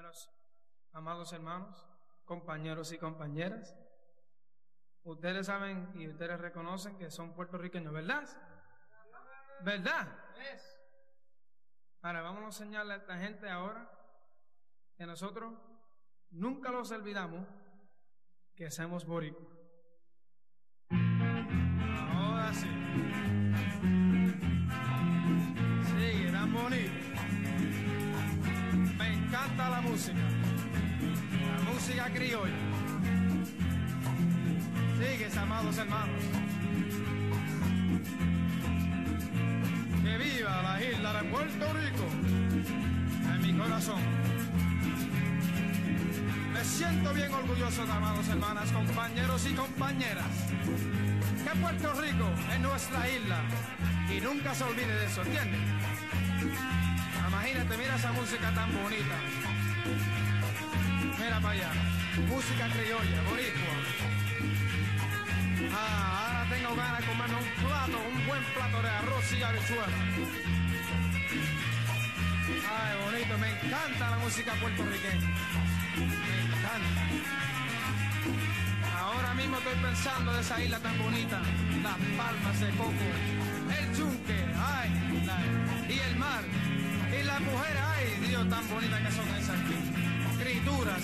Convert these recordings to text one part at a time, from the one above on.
Buenos, amados hermanos, compañeros y compañeras, ustedes saben y ustedes reconocen que son puertorriqueños, ¿verdad? ¿Verdad? Ahora vamos a enseñarle a esta gente ahora que nosotros nunca los olvidamos que somos boricuas. Ahora sí. Sigue, tan bonito. La música. La música criolla. Sigue, amados hermanos. Que viva la isla de Puerto Rico en mi corazón. Me siento bien orgulloso, amados hermanas, compañeros y compañeras, que Puerto Rico es nuestra isla y nunca se olvide de eso, ¿entiendes? Imagínate, mira esa música tan bonita. Mira para allá, música criolla, boricua. Ah, ahora tengo ganas de comerme un plato, un buen plato de arroz y habichuela. Ay, bonito, me encanta la música puertorriqueña. Me encanta. Ahora mismo estoy pensando de esa isla tan bonita, las palmas de coco, el yunque, ay, y el mar, las mujeres, ay, Dios, tan bonitas que son esas escrituras.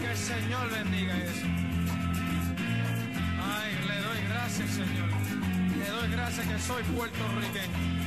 Que el Señor bendiga eso. Ay, le doy gracias, Señor. Le doy gracias que soy puertorriqueño.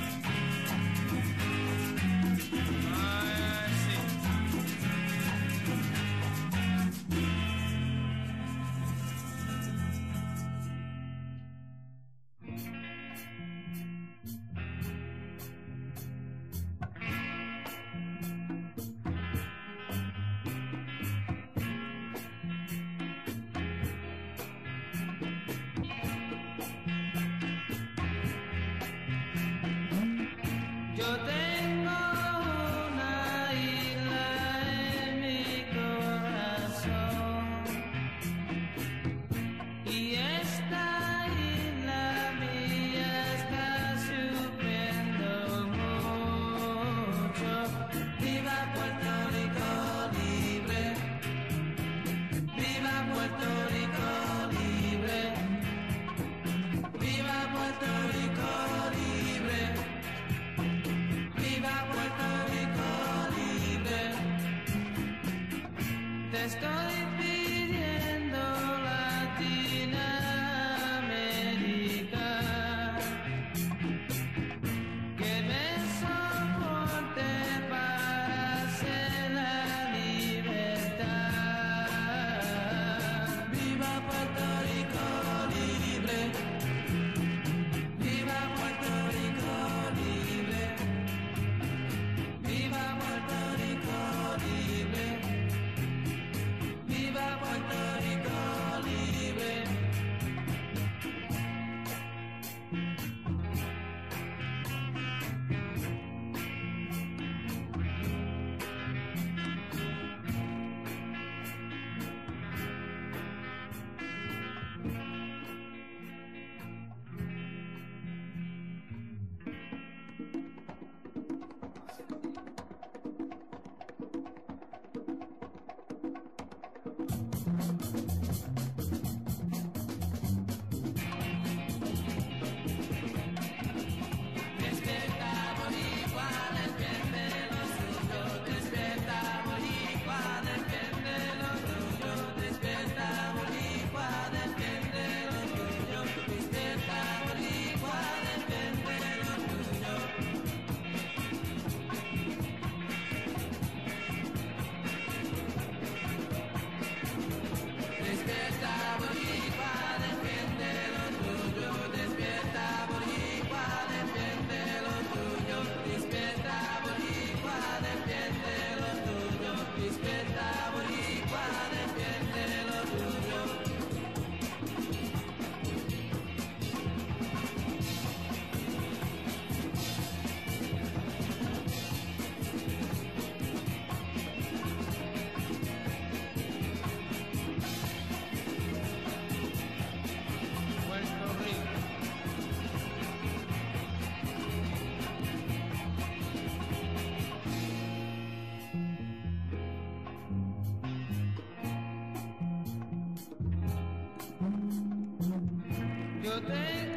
Bueno,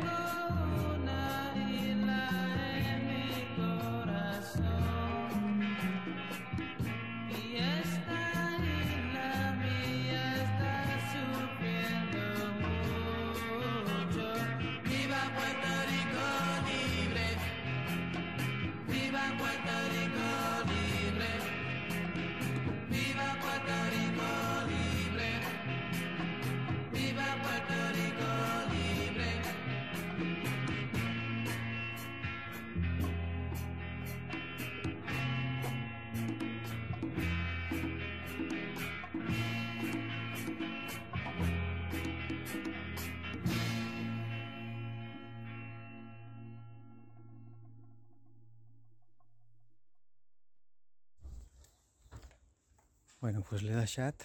doncs l'he deixat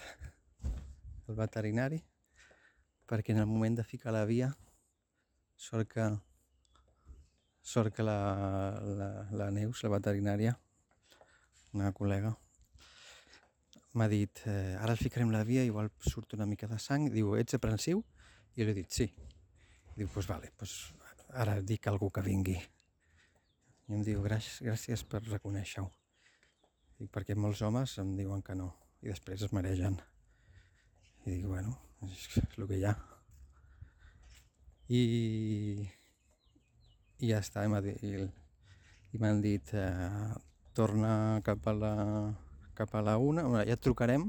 el veterinari perquè en el moment de ficar la via sort que sort que la, la, la Neus, la veterinària, una col·lega, m'ha dit eh, ara el ficarem la via, igual surt una mica de sang, diu, ets aprensiu? I li he dit, sí. Diu, pues vale, pues ara dic a algú que vingui. I em diu, gràcies, gràcies per reconèixer-ho. Dic, perquè molts homes em diuen que no i després es maregen. I dic, bueno, és, el que hi ha. I, i ja està, i, m'han dit, eh, torna cap a la, cap a la una, ja et trucarem,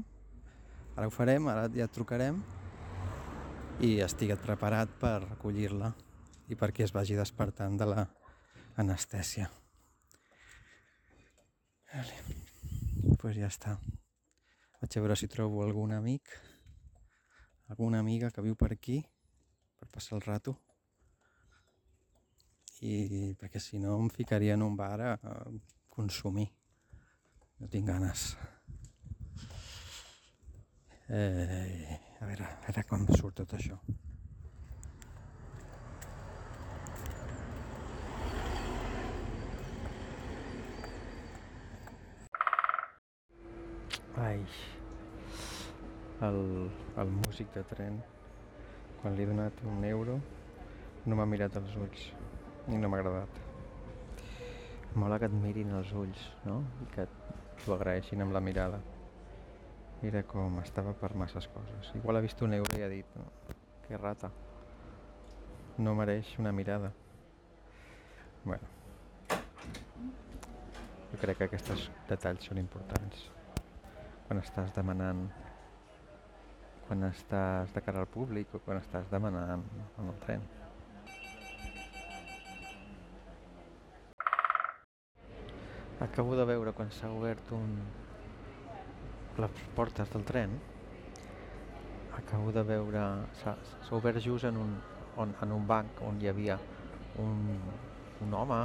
ara ho farem, ara ja et trucarem, i estiguet preparat per recollir-la i perquè es vagi despertant de la anestèsia. Vale. Pues ja està. Vaig a veure si trobo algun amic, alguna amiga que viu per aquí, per passar el rato. I perquè si no em ficaria en un bar a, consumir. No tinc ganes. Eh, a veure, a veure com surt tot això. Ai, el, el músic de tren, quan li he donat un euro, no m'ha mirat als ulls i no m'ha agradat. Mola que et mirin els ulls, no? I que t'ho agraeixin amb la mirada. Mira com estava per masses coses. Igual ha vist un euro i ha dit, no, que rata, no mereix una mirada. Bueno, jo crec que aquests detalls són importants quan estàs demanant quan estàs de cara al públic o quan estàs demanant en el tren. Acabo de veure quan s'ha obert un... les portes del tren acabo de veure s'ha obert just en un, on, en un banc on hi havia un, un home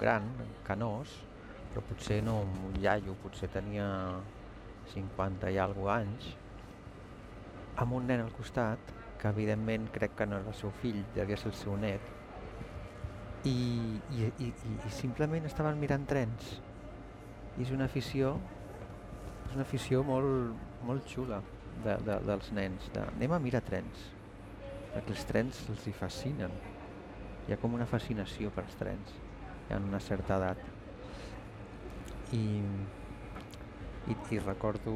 gran, canós, però potser no un iaio, potser tenia 50 i alguna anys, amb un nen al costat, que evidentment crec que no era el seu fill, devia ser el seu net, i, i, i, i simplement estaven mirant trens. I és una afició, és una afició molt, molt xula de, de, dels nens, de, anem a mirar trens, perquè els trens els hi fascinen. Hi ha com una fascinació per als trens, en una certa edat. I, i, i recordo,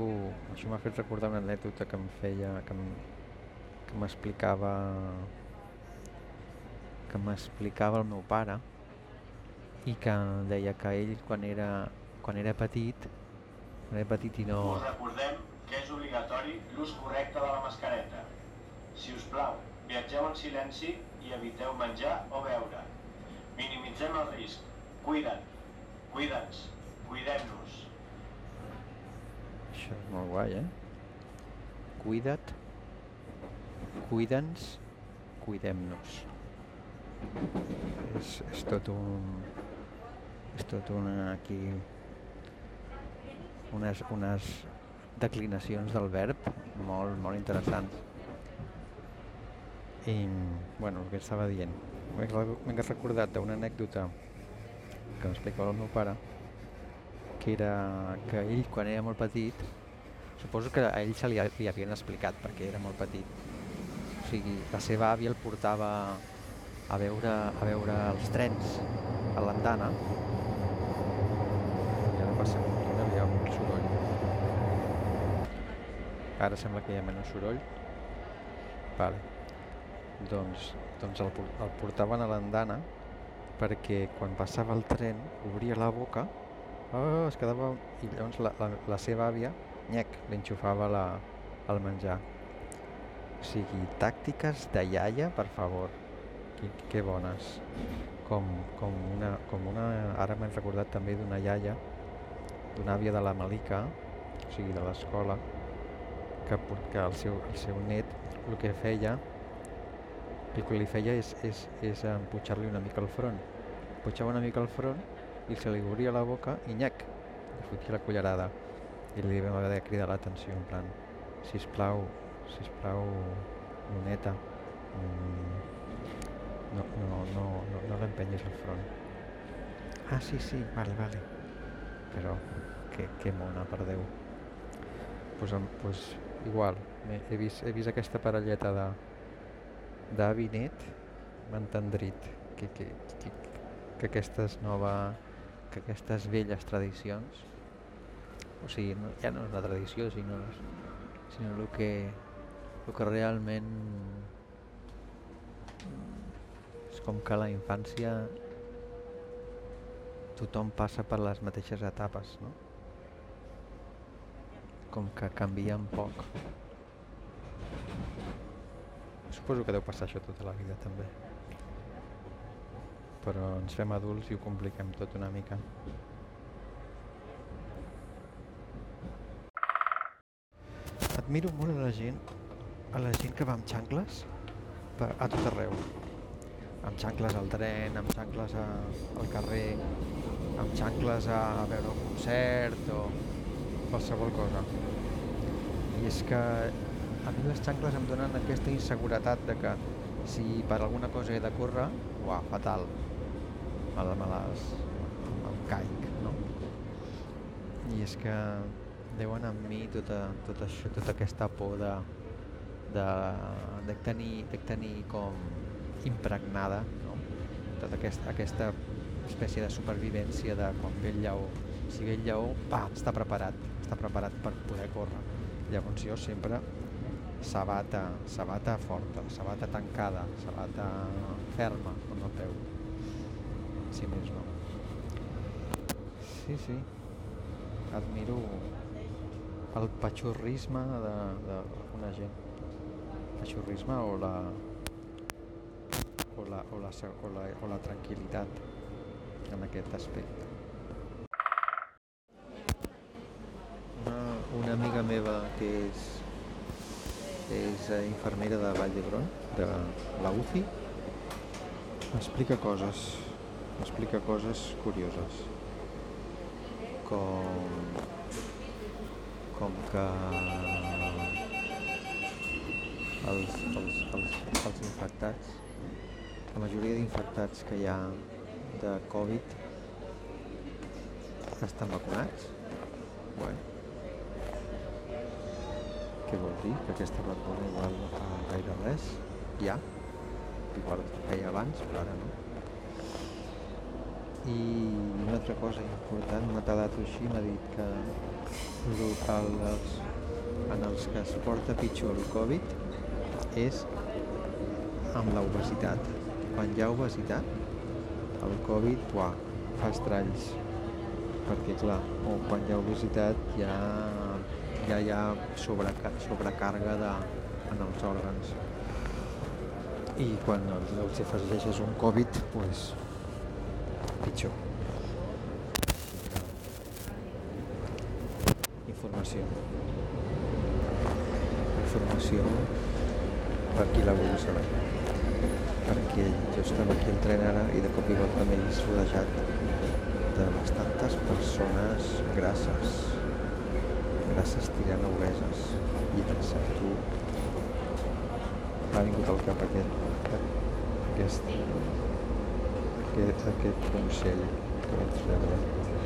això m'ha fet recordar una anècdota que em feia, que m'explicava que m'explicava el meu pare i que deia que ell quan era, quan era petit quan era petit i no... Us recordem que és obligatori l'ús correcte de la mascareta. Si us plau, viatgeu en silenci i eviteu menjar o beure. Minimitzem el risc. Cuida't. Cuida'ns. Cuidem-nos. Això és molt guai, eh? Cuida't, cuida'ns, cuidem-nos. És, és tot un... És tot una aquí... Unes, unes declinacions del verb molt, molt interessants. I, bueno, el que estava dient. M'he recordat d'una anècdota que m'explicava el meu pare, que era que ell quan era molt petit suposo que a ell se li, li havien explicat perquè era molt petit. O sigui, la seva àvia el portava a veure, a veure els trens a l'andana. I ara passem un i hi ha un soroll. Ara sembla que hi ha menys soroll. Vale. doncs, doncs el, el portaven a l'andana perquè quan passava el tren obria la boca oh, es quedava i llavors la, la, la seva àvia nyec, li enxufava la, el menjar. O sigui, tàctiques de iaia, per favor. Que, que bones. Com, com, una, com una ara m'he recordat també d'una iaia d'una àvia de la Malika o sigui, de l'escola que, que el, seu, el seu net el que feia el que li feia és, és, és empujar-li una mica el front. Putxava una mica el front i se li obria la boca i nyec, li fotia la cullerada i li vam haver de cridar l'atenció en plan, sisplau, sisplau, noneta, mm, no, no, no, no, no l'empenyis al front. Ah, sí, sí, vale, vale. Però, que, que mona, per Déu. Pues, pues igual, m'he- he vist, he vist aquesta parelleta de d'avi net, m'ha entendrit que, que, que, que aquestes nova, que aquestes velles tradicions o sigui, no, ja no és la tradició, sinó, sinó el que, el que realment és com que la infància tothom passa per les mateixes etapes, no? Com que canvien poc. Suposo que deu passar això tota la vida també. Però ens fem adults i ho compliquem tot una mica. Admiro molt a la gent, a la gent que va amb xancles per, a tot arreu. Amb xancles al tren, amb xancles a, al carrer, amb xancles a, a veure un concert o qualsevol cosa. I és que a mi les xancles em donen aquesta inseguretat de que si per alguna cosa he de córrer, uah, fatal. Me, me les... em caic, no? I és que deuen amb mi tota, tot això, tota aquesta por de, de, de, tenir, de tenir com impregnada no? tota aquesta, aquesta espècie de supervivència de quan ve el lleó si ve el lleó, pa, està preparat està preparat per poder córrer llavors jo sempre sabata, sabata forta, sabata tancada sabata ferma amb el peu si més no sí, sí admiro el patxorrisme d'una gent. Patxorrisme o la, o la, o la, o la, o la tranquil·litat en aquest aspecte. Una, una amiga meva que és, és infermera de Vall d'Hebron, de la UCI, m'explica coses, m'explica coses curioses com com que els, els, els, els infectats, la majoria d'infectats que hi ha de Covid estan vacunats. Bueno. Què vol dir? Que aquesta vacuna igual fa gaire res. Ja. Igual feia abans, però ara no. I una altra cosa important, data així, m'ha dit que el, els, en els que es porta pitjor el Covid és amb l'obesitat. Quan hi ha obesitat, el Covid buah, fa estralls. Perquè, clar, o quan hi ha obesitat ja, ja hi ha sobreca sobrecàrrega de, en els òrgans. I quan els, els afegeixes un Covid, pues, pitjor. Informació. Informació per qui la vulgui saber. Perquè jo estava aquí al tren ara i de cop i volta m'he vist rodejat de bastantes persones grasses. Grasses tirant obeses. I he pensat, tu... M'ha vingut al cap aquest, aquest, aquest, aquest consell que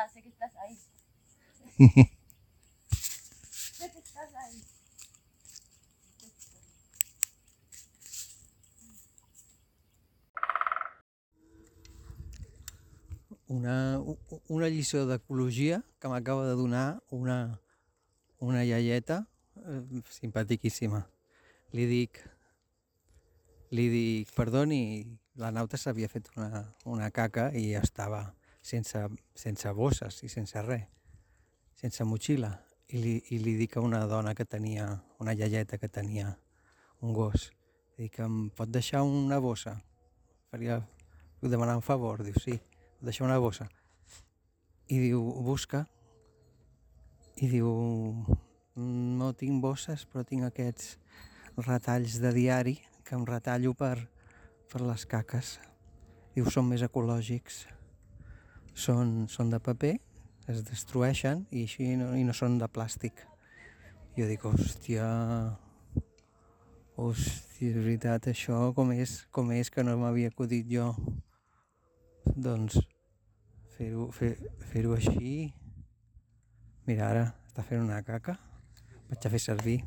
Ya está, sé que estás ahí. sé que estás ahí. una, una lliçó d'ecologia que m'acaba de donar una, una iaieta eh, simpaticíssima. Li dic, li dic, perdoni, la nauta s'havia fet una, una caca i estava sense, sense bosses i sense res, sense motxilla. I li, I li dic a una dona que tenia, una iaieta que tenia un gos, dic, em pot deixar una bossa? Faria, vull demanar un favor, diu, sí deixar una bossa. I diu, busca. I diu, no tinc bosses, però tinc aquests retalls de diari que em retallo per, per les caques. Diu, són més ecològics. Són, són de paper, es destrueixen i així no, i no són de plàstic. Jo dic, hòstia, hòstia, és veritat, això com és, com és que no m'havia acudit jo? Doncs fer-ho fer, fer així. Mira ara està fent una caca. Vaig a fer servir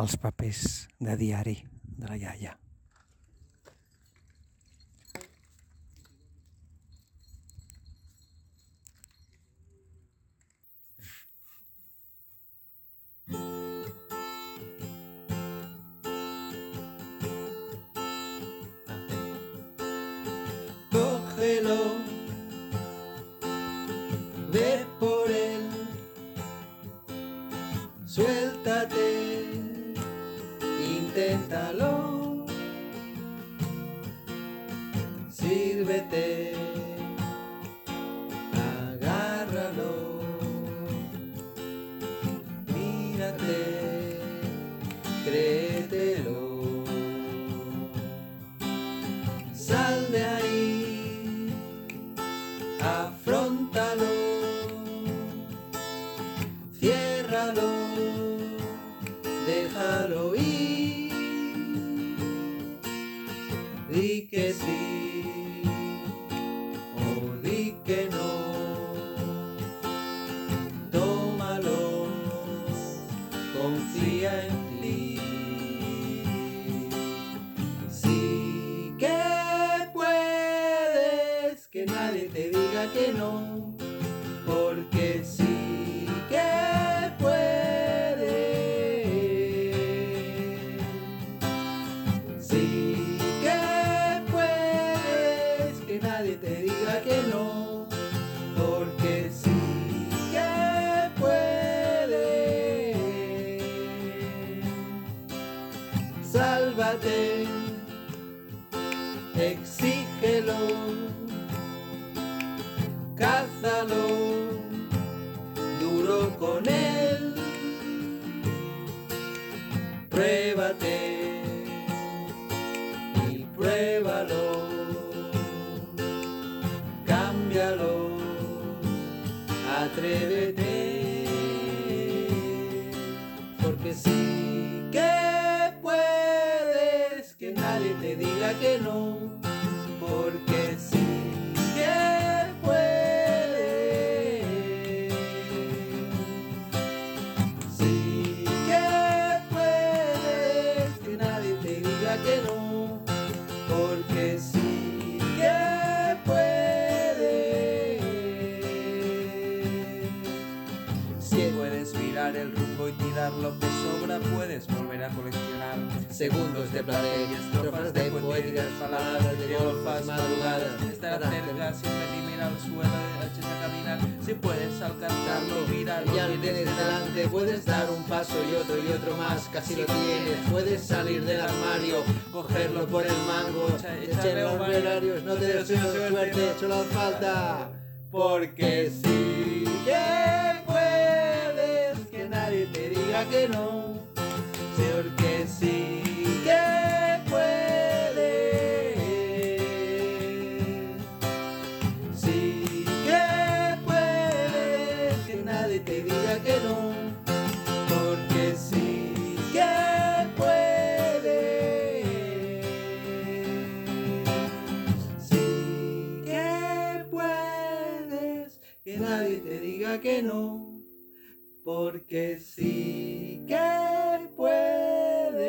els papers de diari de la iaia segundos de placer estrofas de poéticas palabras de golfas madrugadas. Estar cerca, siempre mira al suelo, eches a caminar. Si puedes alcanzarlo, míralo. Ya lo tienes delante, puedes dar un paso y otro y otro más, casi lo tienes. Puedes salir del armario, cogerlo por el mango, echarle los operarios, no te deseo suerte, solo falta. Porque que nadie te diga que no. Porque sí que puedes.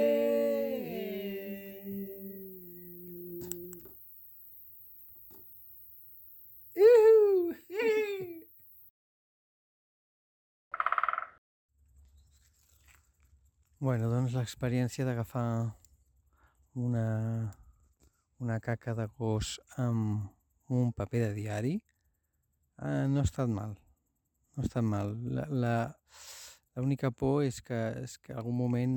Ihu, ihi. Bueno, doncs l'experiència d'agafar una, una caca de gos amb un paper de diari eh, no ha estat mal. No ha estat mal. L'única por és que, és que algun moment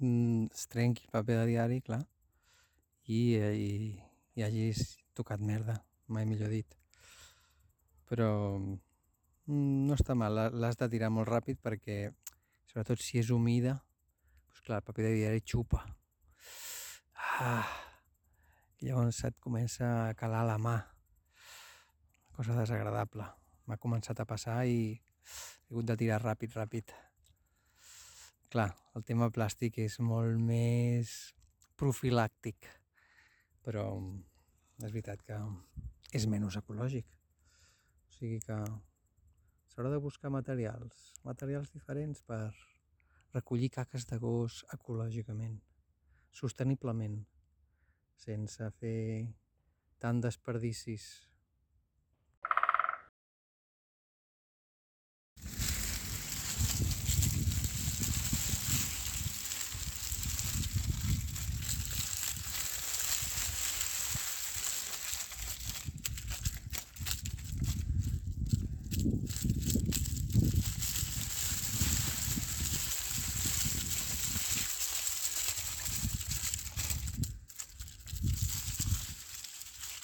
mm, es trenqui el paper de diari, clar, i, eh, i, i hagis tocat merda, mai millor dit. Però mm, no està mal, l'ha- l'has de tirar molt ràpid perquè sobretot si és humida, doncs clar, el paper de diari xupa. Ah, i llavors et comença a calar la mà. Cosa desagradable. M'ha començat a passar i he hagut de tirar ràpid, ràpid. Clar, el tema plàstic és molt més profilàctic, però és veritat que és menys ecològic. O sigui que s'haurà de buscar materials, materials diferents per recollir caques de gos ecològicament, sosteniblement, sense fer tant desperdicis.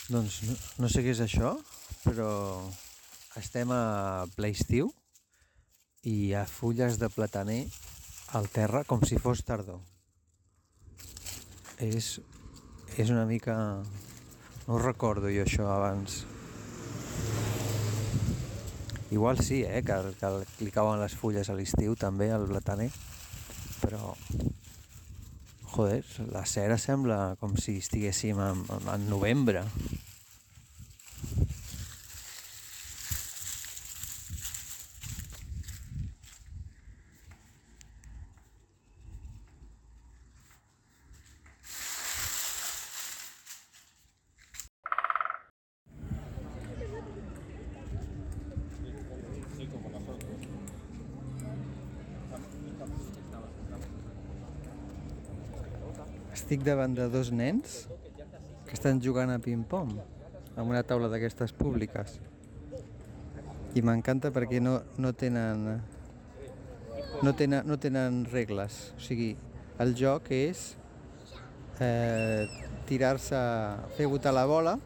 Doncs no, no sé què és això, però estem a ple estiu i hi ha fulles de plataner al terra com si fos tardor. És, és una mica... No recordo jo això abans. Igual sí, eh, que, que li cauen les fulles a l'estiu també, al plataner, però Joder, la cera sembla com si estiguéssim en, en novembre. Estic davant de dos nens que estan jugant a ping-pong amb una taula d'aquestes públiques. I m'encanta perquè no, no tenen no tenen, no tenen regles. O sigui, el joc és eh, tirar-se, fer botar la bola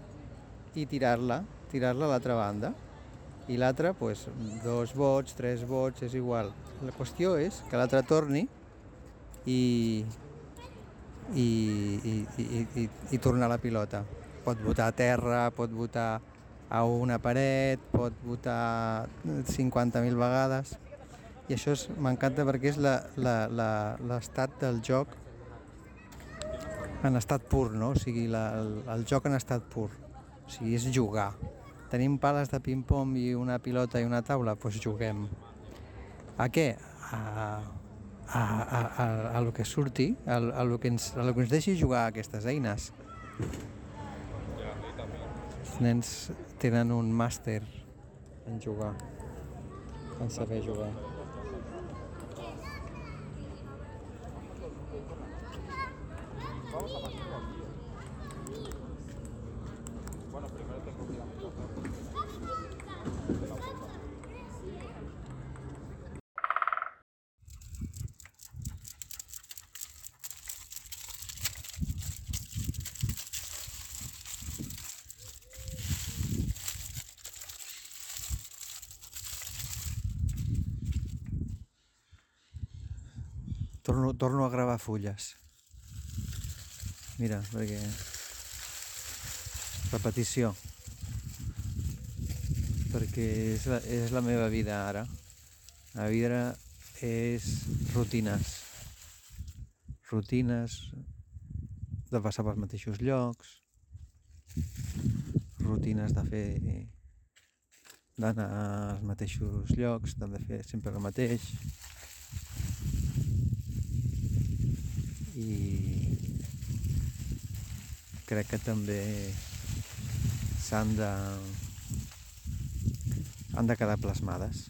i tirar-la, tirar-la a l'altra banda. I l'altre, pues, dos vots, tres vots, és igual. La qüestió és que l'altre torni i, i, i, i, i, i tornar la pilota. Pot votar a terra, pot votar a una paret, pot votar 50.000 vegades. I això m'encanta perquè és l'estat del joc en estat pur, no? O sigui, la, el, el joc en estat pur. O sigui, és jugar. Tenim pales de ping-pong i una pilota i una taula? Doncs pues juguem. A què? A, a, a, a, a lo que surti, a, a, lo que ens, a lo que ens deixi jugar aquestes eines. Els nens tenen un màster en jugar, en saber jugar. Fulles. Mira, perquè... Repetició. Perquè és la, és la meva vida ara. La vida és rutines. Rutines de passar pels mateixos llocs, rutines de fer d'anar als mateixos llocs, de fer sempre el mateix i crec que també s'han de han de quedar plasmades.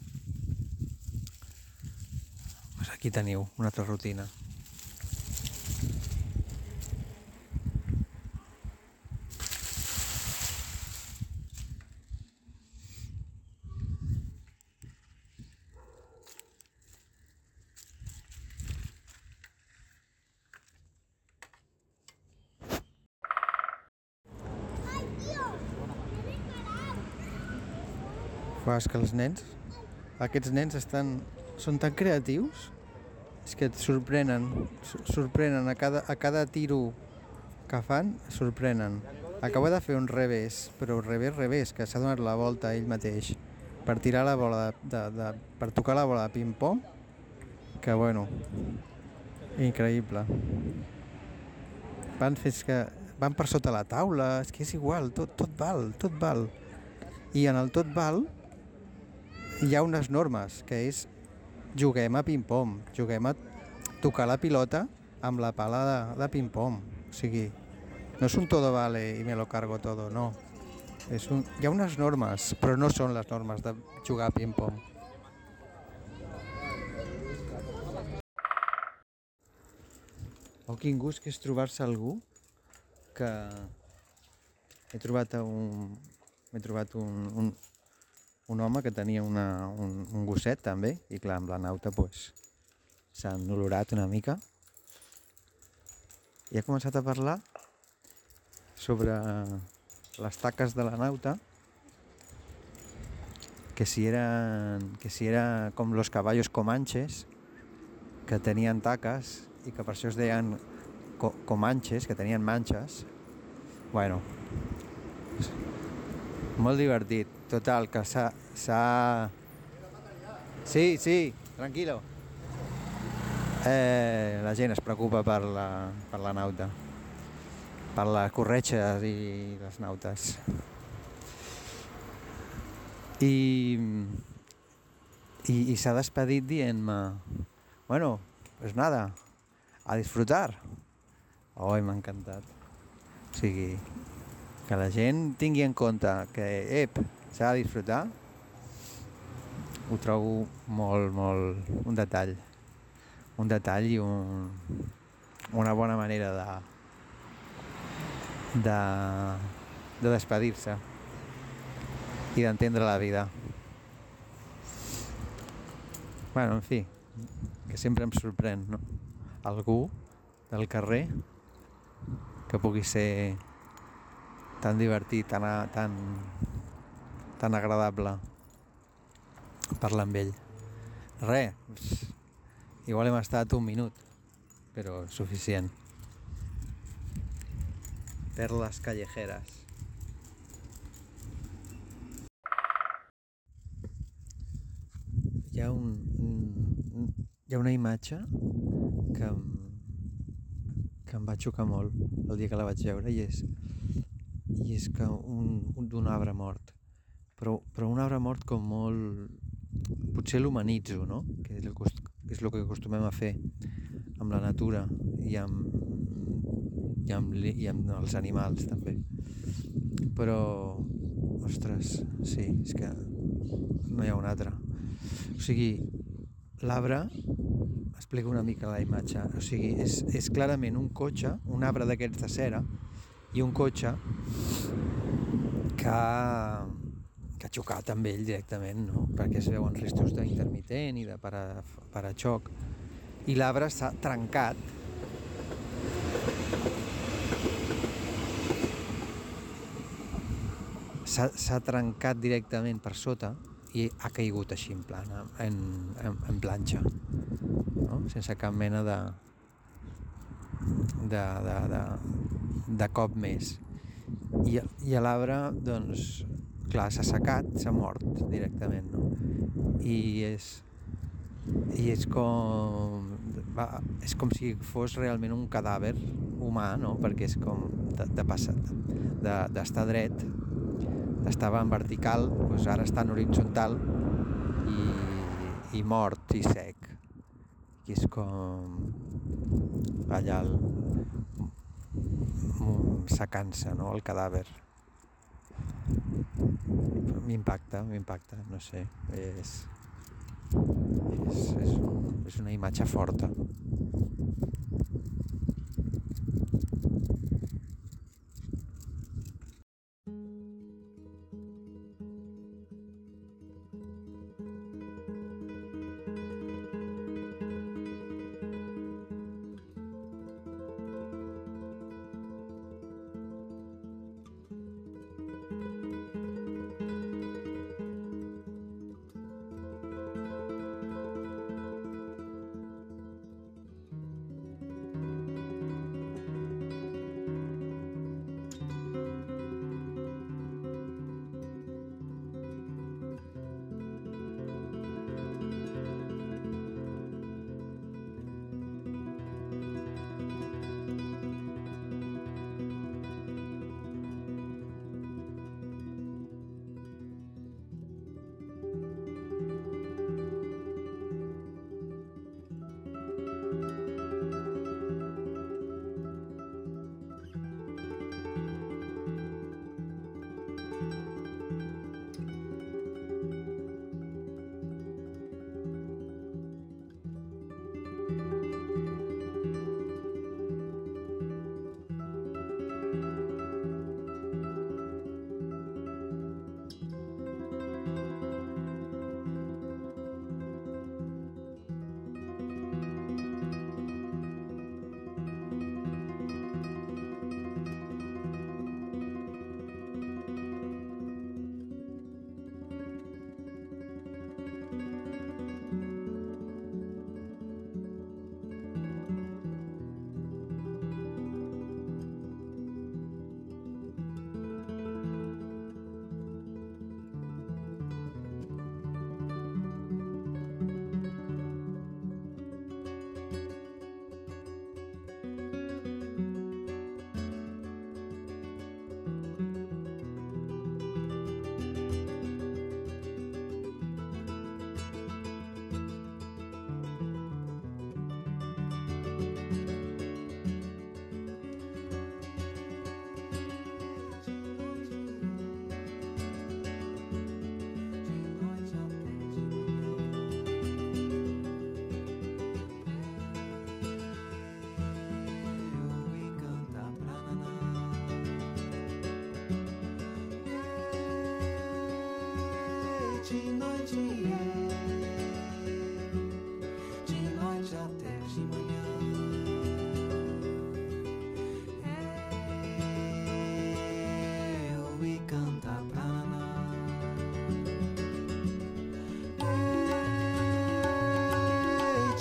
Pues aquí teniu una altra rutina És que els nens, aquests nens estan, són tan creatius, és que et sorprenen, sorprenen a cada, a cada tiro que fan, sorprenen. Acaba de fer un revés, però revés, revés, que s'ha donat la volta ell mateix per tirar la bola de, de, de per tocar la bola de ping-pong, que bueno, increïble. Van és que van per sota la taula, és que és igual, tot, tot val, tot val. I en el tot val hi ha unes normes, que és juguem a ping-pong, juguem a tocar la pilota amb la pala de, de ping-pong. O sigui, no és un todo vale y me lo cargo todo, no. És un, hi ha unes normes, però no són les normes de jugar a ping-pong. Oh, quin gust que és trobar-se algú que he trobat un, he trobat un, un, un home que tenia una, un, un gosset també i clar, amb la nauta pues, s'han olorat una mica. I ha començat a parlar sobre les taques de la nauta que si eren que si era com los caballos comanches que tenien taques i que per això es deien co comanches, que tenien manxes. Bueno molt divertit total, que s'ha sí, sí, tranquilo. Eh, la gent es preocupa per la, per la nauta. Per les corretxes i les nautes. I i, i s'ha despedit dient-me bueno, pues nada a disfrutar. Oi, m'ha encantat. O sigui, que la gent tingui en compte que, ep, s'ha de disfrutar? Ho trobo molt, molt un detall. Un detall i un, una bona manera de de, de despedir-se i d'entendre la vida. Bueno, en fi que sempre em sorprèn no? algú del carrer que pugui ser tan divertit, tan, tan, tan agradable parlar amb ell. Re, igual hem estat un minut, però suficient. Perles callejeres. Hi ha, un, un, hi ha una imatge que, que em va xocar molt el dia que la vaig veure i és, i és que un d'un arbre mort però, però un arbre mort com molt potser l'humanitzo no? que és el, que és el que acostumem a fer amb la natura i amb, i amb, i amb els animals també però ostres, sí, és que no hi ha un altre o sigui, l'arbre explico una mica la imatge o sigui, és, és clarament un cotxe un arbre d'aquests de cera i un cotxe que, xocat amb ell directament, no? perquè es veuen restos d'intermitent i de para, paraxoc i l'arbre s'ha trencat s'ha trencat directament per sota i ha caigut així en plana, en, en, en planxa no? sense cap mena de, de, de, de, de cop més. I, i l'arbre, doncs, clar, s'ha secat, s'ha mort directament, no? I és, i és com va, és com si fos realment un cadàver humà, no? perquè és com de, de passat, d'estar de, dret, estava en vertical, doncs ara està en horitzontal i, i mort i sec. I és com allà el, secant-se, no?, el cadàver. M'impacta, m'impacta, no sé, és, és, és, és una imatge forta.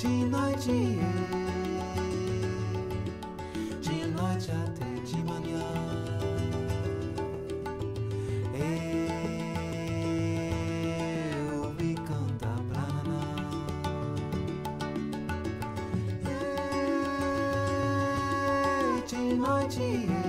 De noite de noite até de manhã. Eu ouvi cantar pra naná. De noite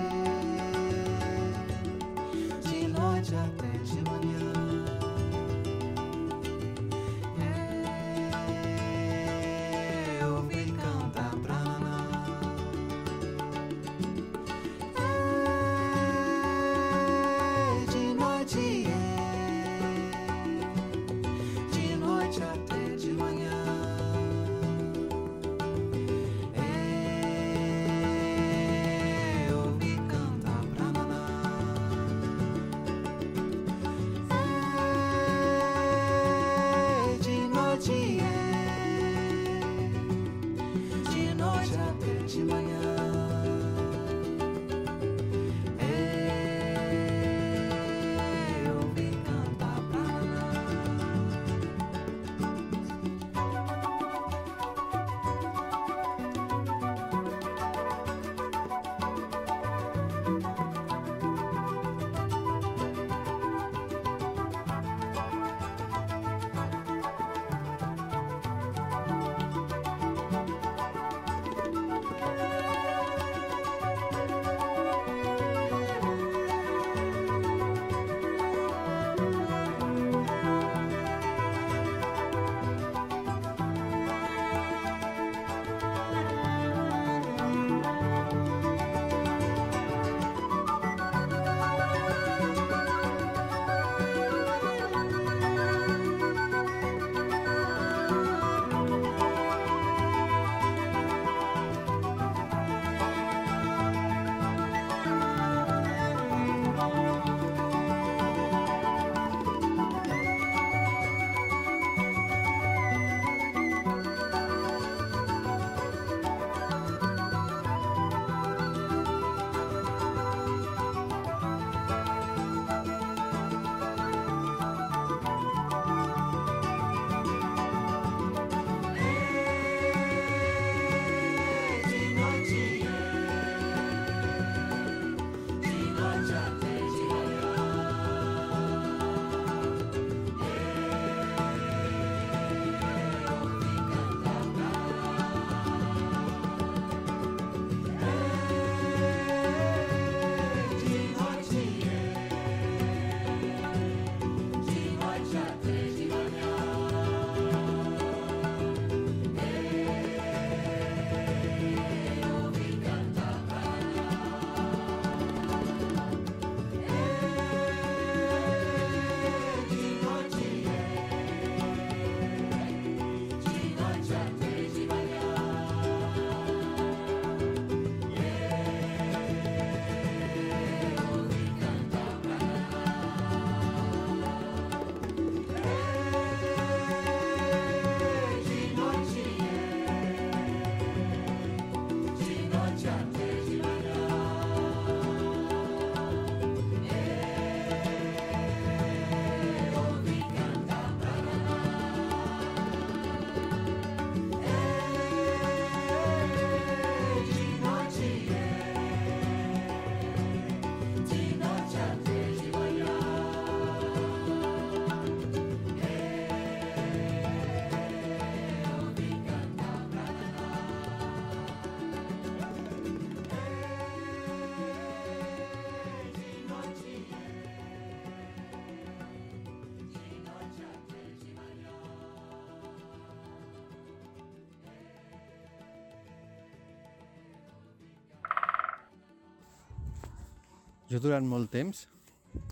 Jo durant molt temps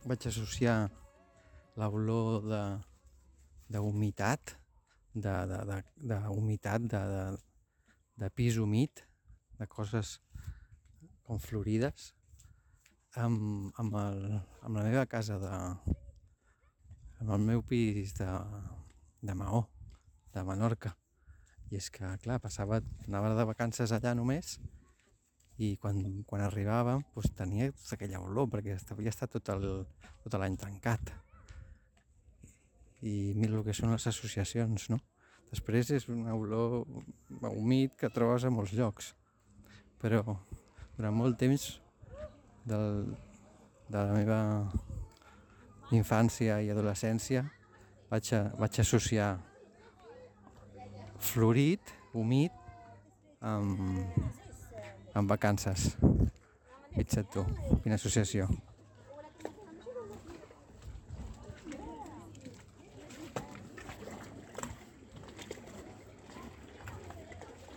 vaig associar l'olor de d'humitat, de, de, de, de, humitat, de, de, de pis humit, de coses com florides, amb, amb, el, amb la meva casa de, amb el meu pis de, de Maó, de Menorca. I és que, clar, passava, anava de vacances allà només i quan, quan arribava doncs, tenia aquella olor perquè havia estat tot el- tot l'any tancat i mira el que són les associacions no? després és una olor humit que trobes a molts llocs però durant molt temps del, de la meva infància i adolescència vaig, a, vaig associar florit, humit amb, amb vacances. Fixa't tu, quina associació.